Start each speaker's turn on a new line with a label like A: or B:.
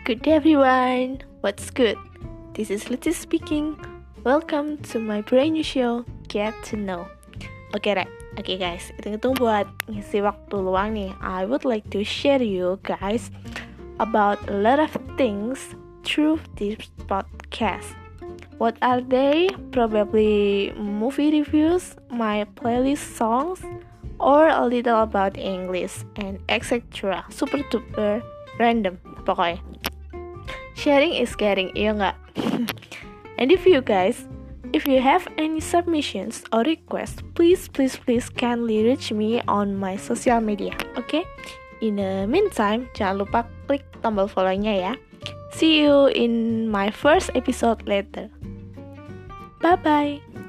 A: Good day everyone. What's good? This is Lucy speaking. Welcome to my brand new show Get to Know. Okay, Oke okay, guys, hitung-hitung buat ngisi waktu luang nih. I would like to share you guys about a lot of things through this podcast. What are they? Probably movie reviews, my playlist songs, or a little about English and etc. Super duper random pokoknya. Sharing is caring, iya nggak? and if you guys, if you have any submissions or requests, please, please, please kindly reach me on my social media, okay? In the meantime, jangan lupa klik tombol follow-nya ya. See you in my first episode later. Bye-bye.